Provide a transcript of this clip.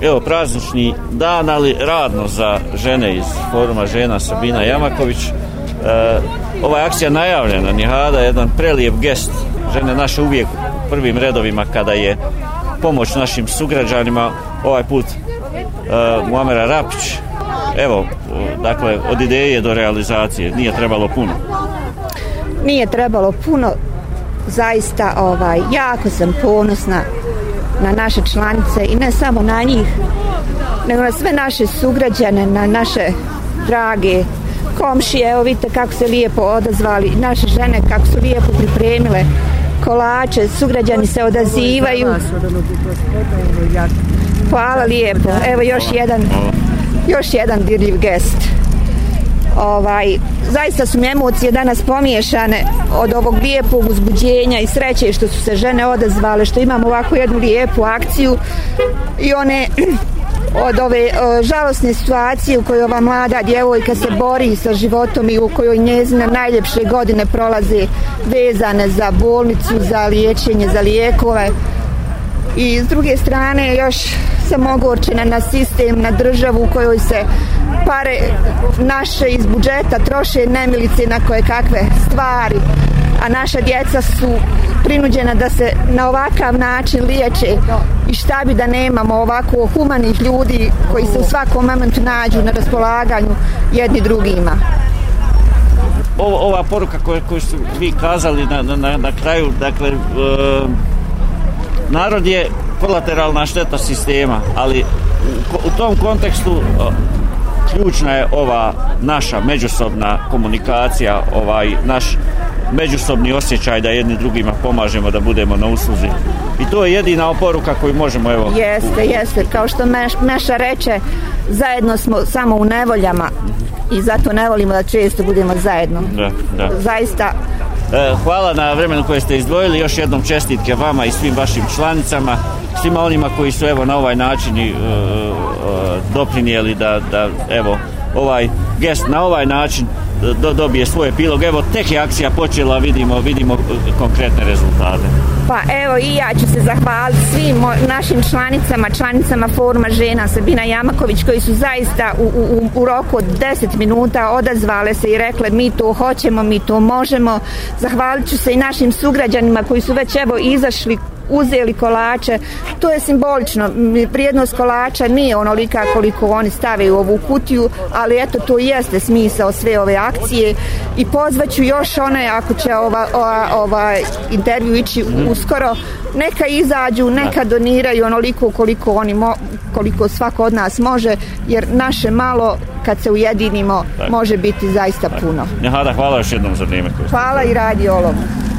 Evo praznični dan, ali radno za žene iz foruma žena Sabina Jamaković. E, ova je akcija najavljena, Nihada, jedan prelijep gest. Žene naše uvijek u prvim redovima kada je pomoć našim sugrađanima. Ovaj put e, Muamera Rapić, evo, dakle, od ideje do realizacije, nije trebalo puno. Nije trebalo puno, zaista, ovaj, jako sam ponosna na naše članice i ne samo na njih, nego na sve naše sugrađane, na naše drage komšije, evo vidite kako se lijepo odazvali, naše žene kako su lijepo pripremile kolače, sugrađani se odazivaju. Hvala lijepo, evo još jedan, još jedan dirljiv gest. Hvala ovaj, zaista su mi emocije danas pomiješane od ovog lijepog uzbuđenja i sreće što su se žene odazvale, što imamo ovako jednu lijepu akciju i one od ove o, e, žalostne situacije u kojoj ova mlada djevojka se bori sa životom i u kojoj njezine najljepše godine prolaze vezane za bolnicu, za liječenje, za lijekove i s druge strane još sam ogorčena na sistem, na državu u kojoj se pare naše iz budžeta troše nemilice na koje kakve stvari, a naša djeca su prinuđena da se na ovakav način liječe i šta bi da nemamo ovako humanih ljudi koji se u svakom momentu nađu na raspolaganju jedni drugima. Ova, ova poruka koju, koju su vi kazali na, na, na kraju, dakle, e, narod je kolateralna šteta sistema, ali u tom kontekstu ključna je ova naša međusobna komunikacija, ovaj naš međusobni osjećaj da jedni drugima pomažemo da budemo na usluzi. I to je jedina oporuka koju možemo evo... Jeste, jeste. Kao što meš, Meša reče, zajedno smo samo u nevoljama i zato ne volimo da često budemo zajedno. Da, da. Zaista E, hvala na vremenu koje ste izdvojili, još jednom čestitke vama i svim vašim članicama, svima onima koji su evo na ovaj način i, e, e, doprinijeli da, da evo ovaj gest na ovaj način do, dobije svoj epilog. Evo, tek je akcija počela, vidimo, vidimo e, konkretne rezultate. Pa evo i ja ću se zahvaliti svim našim članicama, članicama Foruma žena Sabina Jamaković koji su zaista u, u, u roku od 10 minuta odazvale se i rekle mi to hoćemo, mi to možemo. Zahvalit ću se i našim sugrađanima koji su već evo izašli uzeli kolače, to je simbolično, prijednost kolača nije onolika koliko oni stave u ovu kutiju, ali eto to jeste smisao sve ove akcije i pozvaću još one ako će ova, ova, ova intervju ići mhm. uskoro, neka izađu, neka doniraju onoliko koliko, oni mo, koliko svako od nas može, jer naše malo kad se ujedinimo može biti zaista puno. Hada, hvala još jednom za vrijeme. Hvala i radi olovu.